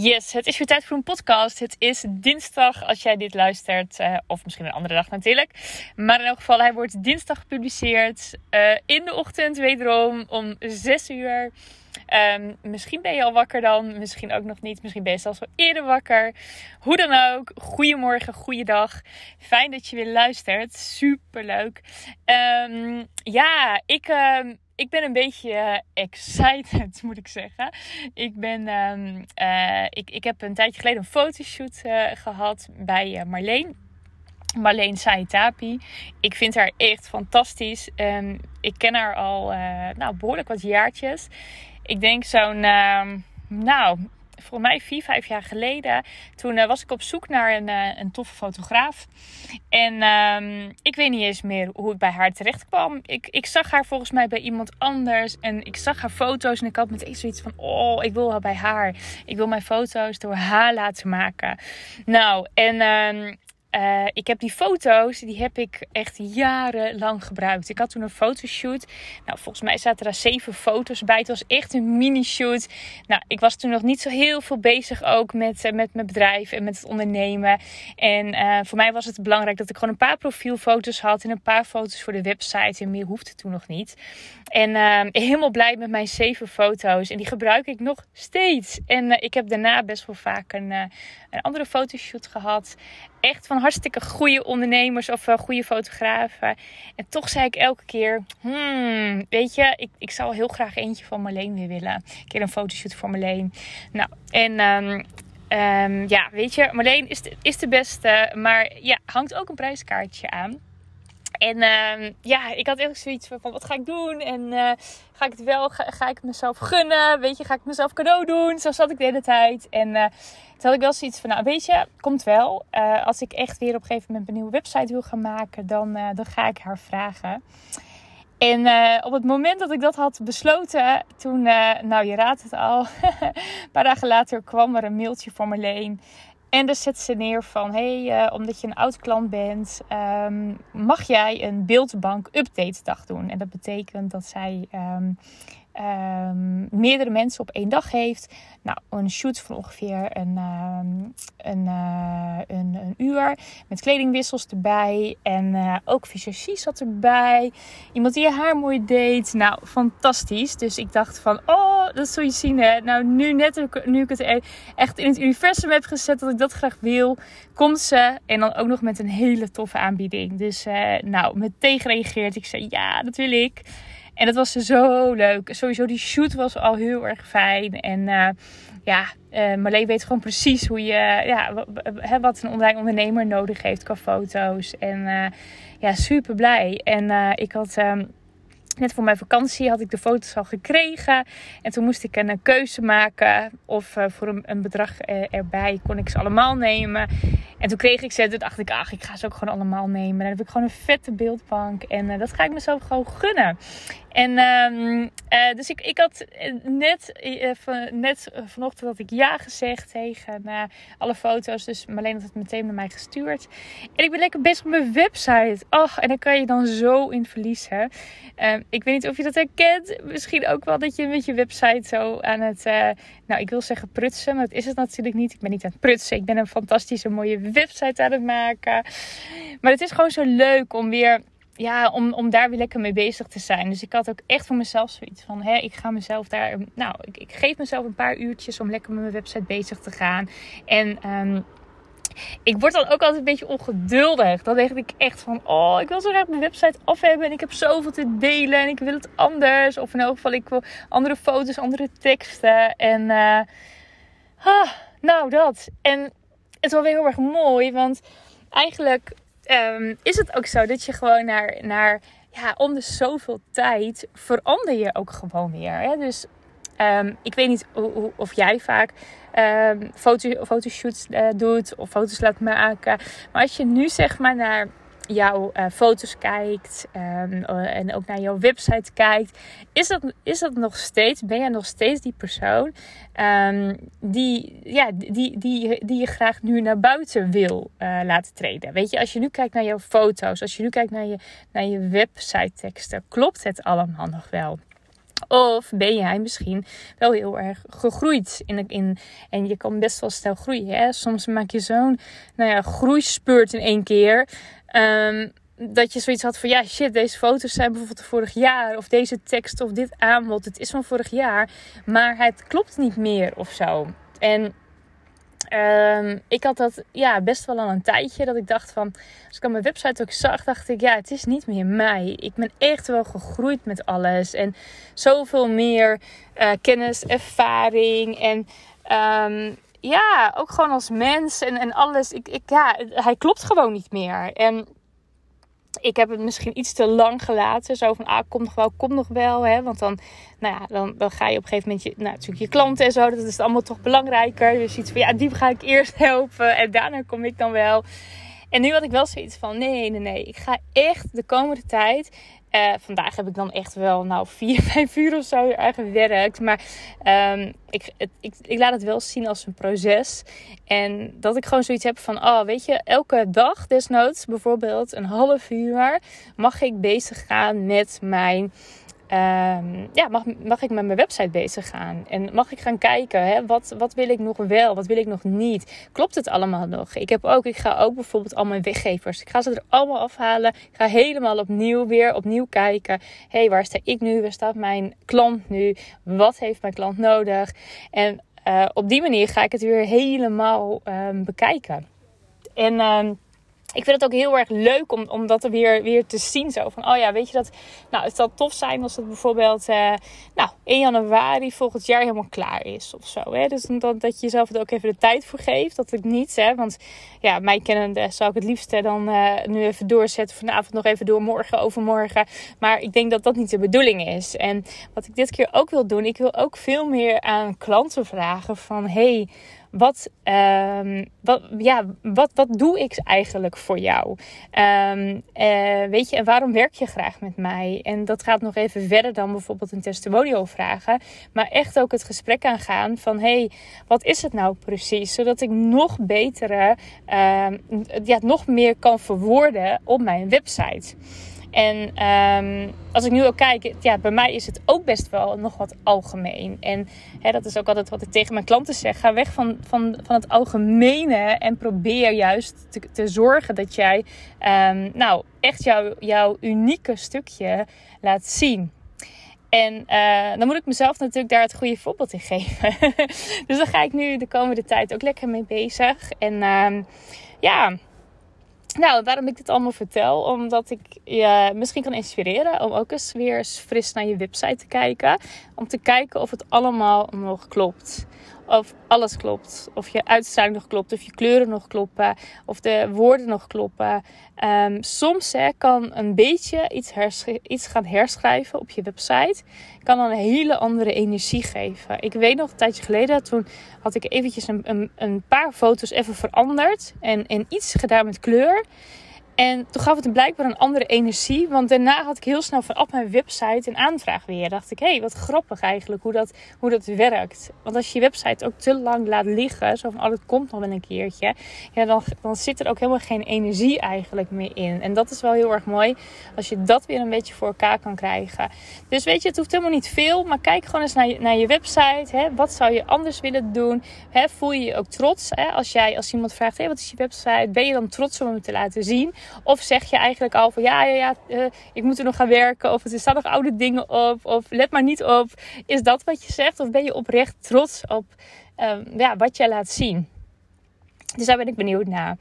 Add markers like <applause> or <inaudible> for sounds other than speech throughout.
Yes, het is weer tijd voor een podcast. Het is dinsdag als jij dit luistert. Uh, of misschien een andere dag natuurlijk. Maar in elk geval, hij wordt dinsdag gepubliceerd. Uh, in de ochtend wederom om 6 uur. Um, misschien ben je al wakker dan, misschien ook nog niet. Misschien ben je zelfs wel eerder wakker. Hoe dan ook, goedemorgen, goeiedag. Fijn dat je weer luistert. Super leuk. Um, ja, ik... Uh, ik ben een beetje uh, excited, <laughs> moet ik zeggen. Ik, ben, um, uh, ik, ik heb een tijdje geleden een fotoshoot uh, gehad bij Marleen. Marleen Saitapi. Ik vind haar echt fantastisch. Um, ik ken haar al nou, behoorlijk wat jaartjes. Ik denk zo'n, nou, voor mij vier, vijf jaar geleden. Toen uh, was ik op zoek naar een, uh, een toffe fotograaf. En um, ik weet niet eens meer hoe ik bij haar terecht kwam. Ik, ik zag haar volgens mij bij iemand anders. En ik zag haar foto's. En ik had meteen zoiets van: Oh, ik wil haar bij haar. Ik wil mijn foto's door haar laten maken. Nou, en um, uh, ik heb die foto's, die heb ik echt jarenlang gebruikt. Ik had toen een fotoshoot. Nou, volgens mij zaten er zeven foto's bij. Het was echt een mini-shoot. Nou, ik was toen nog niet zo heel veel bezig ook met, uh, met mijn bedrijf en met het ondernemen. En uh, voor mij was het belangrijk dat ik gewoon een paar profielfoto's had en een paar foto's voor de website. En meer hoefde toen nog niet. En helemaal blij met mijn zeven foto's. En die gebruik ik nog steeds. En ik heb daarna best wel vaak een, een andere fotoshoot gehad. Echt van hartstikke goede ondernemers of uh, goede fotografen. En toch zei ik elke keer: hmm, Weet je, ik, ik zou heel graag eentje van Marleen weer willen. Een keer een fotoshoot voor Marleen. Nou, en. Um, um, ja, weet je, Marleen is de, is de beste. Maar ja, hangt ook een prijskaartje aan. En uh, ja, ik had echt zoiets van, wat ga ik doen? En uh, ga ik het wel, ga, ik mezelf gunnen? Weet je, ga ik mezelf cadeau doen? Zo zat ik de hele tijd. En uh, toen had ik wel zoiets van, nou weet je, komt wel. Uh, als ik echt weer op een gegeven moment een nieuwe website wil gaan maken, dan, dan ga ik haar vragen. En op het moment dat ik dat had besloten, toen, nou je raadt het al, <laughs> een paar dagen later kwam er een mailtje voor Marleen. En dan zet ze neer van: hey, uh, omdat je een oud klant bent, um, mag jij een beeldbank update dag doen. En dat betekent dat zij um, um, meerdere mensen op één dag heeft. Nou, een shoot van ongeveer een, een, uh, een, een, uur. Met kledingwissels erbij. En uh, ook visagie zat erbij. Iemand die je haar mooi deed. Nou, fantastisch. Dus ik dacht van, oh, dat zul je zien hè. Nou, nu net nu ik het e-, echt in het universum heb gezet dat ik dat graag wil. Komt ze. En dan ook nog met een hele toffe aanbieding. Dus uh, nou, meteen gereageerd. Ik zei, ja, dat wil ik. En dat was zo leuk. Sowieso die shoot was al heel erg fijn. En uh, ja, uh, weet gewoon precies hoe je, ja, wat een online ondernemer nodig heeft qua foto's. En uh, ja, super blij. En ik had... Um, net voor mijn vakantie had ik de foto's al gekregen. En toen moest ik een keuze maken. Of voor een, bedrag erbij kon ik ze allemaal nemen. En toen kreeg ik ze. Toen dacht ik, ach, ik ga ze ook gewoon allemaal nemen. Dan heb ik gewoon een vette beeldbank. En dat ga ik mezelf gewoon gunnen. En um, dus ik, ik had net, van, net vanochtend had ik ja gezegd tegen alle foto's. Dus Marleen had het meteen naar mij gestuurd. En ik ben lekker bezig met mijn website. Ach, en dan kan je dan zo in verliezen. Ehm, ik weet niet of je dat herkent. Misschien ook wel dat je met je website zo aan het, nou ik wil zeggen prutsen, maar dat is het natuurlijk niet. Ik ben niet aan het prutsen. Ik ben een fantastische mooie website aan het maken. Maar het is gewoon zo leuk om weer, ja, om, om daar weer lekker mee bezig te zijn. Dus ik had ook echt voor mezelf zoiets van, hè, ik ga mezelf daar, nou, ik, ik geef mezelf een paar uurtjes om lekker met mijn website bezig te gaan. En um, ik word dan ook altijd een beetje ongeduldig. Dan denk ik echt van, oh, ik wil zo graag mijn website af hebben. En ik heb zoveel te delen en ik wil het anders. Of in elk geval, ik wil andere foto's, andere teksten. En uh, ah, nou, dat. En het is wel weer heel erg mooi, want eigenlijk um, is het ook zo dat je gewoon naar, naar ja, om de zoveel tijd verander je ook gewoon weer. Hè? Dus Ehm, ik weet niet of jij vaak foto, fotoshoots uh, doet of foto's laat maken. Maar als je nu zeg maar naar jouw uh, foto's kijkt um, en ook naar jouw website kijkt, is dat, is dat nog steeds, ben jij nog steeds die persoon um, die, ja, die, die, die je graag nu naar buiten wil uh, laten treden? Weet je, als je nu kijkt naar jouw foto's, als je nu kijkt naar je, naar je website teksten, klopt het allemaal nog wel? Of ben jij misschien wel heel erg gegroeid in, in en je kan best wel snel groeien. Hè? Soms maak je zo'n nou ja, groeispeurt in één keer. Um, dat je zoiets had van ja, shit, deze foto's zijn bijvoorbeeld van vorig jaar. Of deze tekst of dit aanbod, het is van vorig jaar. Maar het klopt niet meer of zo. En um, ik had dat ja, best wel al een tijdje. Dat ik dacht van, als ik aan mijn website ook zag, dacht ik ja, het is niet meer mij. Ik ben echt wel gegroeid met alles. En zoveel meer uh, kennis, ervaring en... Um, ja, ook gewoon als mens en, en alles. Ik, ik, ja, hij klopt gewoon niet meer. En ik heb het misschien iets te lang gelaten. Zo van, ah, kom nog wel, kom nog wel. Hè? Want dan, nou ja, dan, dan ga je op een gegeven moment, je, nou, natuurlijk je klanten en zo. Dat is allemaal toch belangrijker. Dus iets van, ja, die ga ik eerst <laughs> helpen. En daarna kom ik dan wel. En nu had ik wel zoiets van: nee, nee, nee. Ik ga echt de komende tijd uh, vandaag heb ik dan echt wel, nou, vier, <laughs> vijf uur of zo gewerkt. Maar um, ik, het, ik, ik laat het wel zien als een proces. En dat ik gewoon zoiets heb van, oh, weet je, elke dag desnoods bijvoorbeeld een half uur mag ik bezig gaan met mijn Um, ja, mag, mag ik met mijn website bezig gaan? En mag ik gaan kijken, hè, wat, wat wil ik nog wel, wat wil ik nog niet? Klopt het allemaal nog? Ik, heb ook, ik ga ook bijvoorbeeld al mijn weggevers, ik ga ze er allemaal afhalen. Ik ga helemaal opnieuw weer, opnieuw kijken. Hé, hey, waar sta ik nu? Waar staat mijn klant nu? Wat heeft mijn klant nodig? En uh, op die manier ga ik het weer helemaal um, bekijken. En... Um, ik vind het ook heel erg leuk om, om dat er weer, weer te zien. Zo van, oh ja, weet je dat... Nou, het zal tof zijn als het bijvoorbeeld... Uh, nou, 1 januari volgend jaar helemaal klaar is of zo. Hè? Dus dat, dat je jezelf er ook even de tijd voor geeft. Dat ik niet, hè. Want ja, mij kennende zou ik het liefste dan uh, nu even doorzetten. Vanavond nog even door, morgen, overmorgen. Maar ik denk dat dat niet de bedoeling is. En wat ik dit keer ook wil doen... Ik wil ook veel meer aan klanten vragen van... Hey, wat, um, wat, ja, wat, wat doe ik eigenlijk voor jou? Um, uh, weet je, en waarom werk je graag met mij? En dat gaat nog even verder dan bijvoorbeeld een testimonial vragen. Maar echt ook het gesprek aangaan van... hey, wat is het nou precies? Zodat ik nog betere, um, ja, nog meer kan verwoorden op mijn website. En um, als ik nu ook kijk, ja, bij mij is het ook best wel nog wat algemeen. En hè, dat is ook altijd wat ik tegen mijn klanten zeg. Ga weg van, van, van het algemene en probeer juist te, te zorgen dat jij um, nou, echt jouw jouw unieke stukje laat zien. En uh, dan moet ik mezelf natuurlijk daar het goede voorbeeld in geven. <laughs> dus daar ga ik nu de komende tijd ook lekker mee bezig. En uh, ja nou, waarom ik dit allemaal vertel? Omdat ik je misschien kan inspireren om ook eens weer fris naar je website te kijken. Om te kijken of het allemaal nog klopt of alles klopt. Of je uitstraling nog klopt, of je kleuren nog kloppen, of de woorden nog kloppen. Um, soms hè, kan een beetje iets, iets gaan herschrijven op je website, kan dan een hele andere energie geven. Ik weet nog een tijdje geleden, toen had ik eventjes een, een, een paar foto's even veranderd en, en iets gedaan met kleur. En toen gaf het hem blijkbaar een andere energie. Want daarna had ik heel snel vanaf mijn website een aanvraag weer. Dacht ik, hé, hey, wat grappig eigenlijk hoe dat, hoe dat werkt. Want als je je website ook te lang laat liggen, zo van, oh, komt nog wel een keertje. Ja, dan, dan zit er ook helemaal geen energie eigenlijk meer in. En dat is wel heel erg mooi als je dat weer een beetje voor elkaar kan krijgen. Dus weet je, het hoeft helemaal niet veel. Maar kijk gewoon eens naar je, naar je website. Hè? Wat zou je anders willen doen? Hè? Voel je je ook trots? Hè? Als, jij, als iemand vraagt, hé, hey, wat is je website? Ben je dan trots om hem te laten zien? Of zeg je eigenlijk al van ja, ja, ja, uh, ik moet er nog gaan werken. Of er staan nog oude dingen op. Of let maar niet op. Is dat wat je zegt? Of ben je oprecht trots op um, ja, wat jij laat zien? Dus daar ben ik benieuwd naar.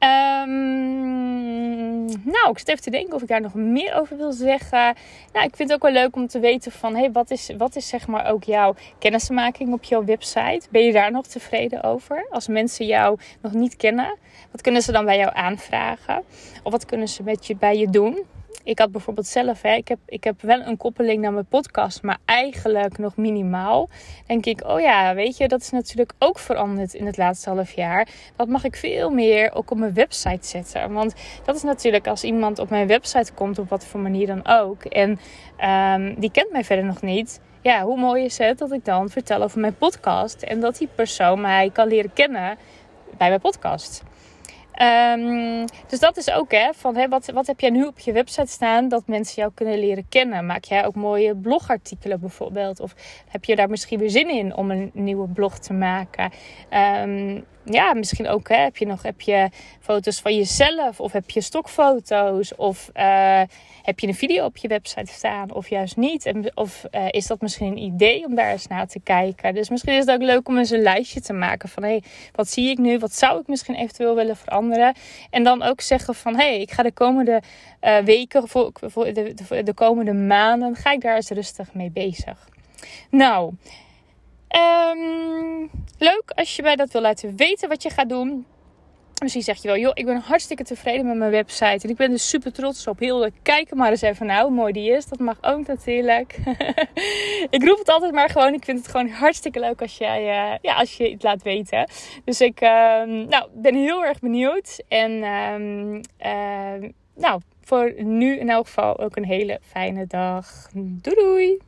Um, nou, ik zit even te denken of ik daar nog meer over wil zeggen. Nou, ik vind het ook wel leuk om te weten van... Hey, wat, is, wat is zeg maar ook jouw kennismaking op jouw website? Ben je daar nog tevreden over? Als mensen jou nog niet kennen, wat kunnen ze dan bij jou aanvragen? Of wat kunnen ze met je, bij je doen? Ik had bijvoorbeeld zelf, hè, ik, heb, ik heb wel een koppeling naar mijn podcast, maar eigenlijk nog minimaal. Denk ik, oh ja, weet je, dat is natuurlijk ook veranderd in het laatste half jaar. Dat mag ik veel meer ook op mijn website zetten. Want dat is natuurlijk als iemand op mijn website komt, op wat voor manier dan ook. En um, die kent mij verder nog niet ja, hoe mooi is het dat ik dan vertel over mijn podcast en dat die persoon mij kan leren kennen bij mijn podcast. Um, dus dat is ook hè, van hè, wat, wat heb jij nu op je website staan dat mensen jou kunnen leren kennen? Maak jij ook mooie blogartikelen bijvoorbeeld? Of heb je daar misschien weer zin in om een nieuwe blog te maken? Um, ja, misschien ook hè, heb je nog heb je foto's van jezelf of heb je stokfoto's of uh, heb je een video op je website staan of juist niet? En, of uh, is dat misschien een idee om daar eens naar te kijken? Dus misschien is het ook leuk om eens een lijstje te maken van hé, hey, wat zie ik nu? Wat zou ik misschien eventueel willen veranderen? En dan ook zeggen van hé, hey, ik ga de komende uh, weken, voor, voor de, de, de komende maanden, ga ik daar eens rustig mee bezig. Nou, Um, leuk als je mij dat wil laten weten wat je gaat doen. Misschien zeg je wel, joh, ik ben hartstikke tevreden met mijn website. En ik ben er dus super trots op. Heel kijk maar eens even nou hoe mooi die is. Dat mag ook natuurlijk. <laughs> ik roep het altijd maar gewoon. Ik vind het gewoon hartstikke leuk als, jij, uh, ja, als je het laat weten. Dus ik uh, nou, ben heel erg benieuwd. En uh, nou, voor nu in elk geval ook een hele fijne dag. Doei doei!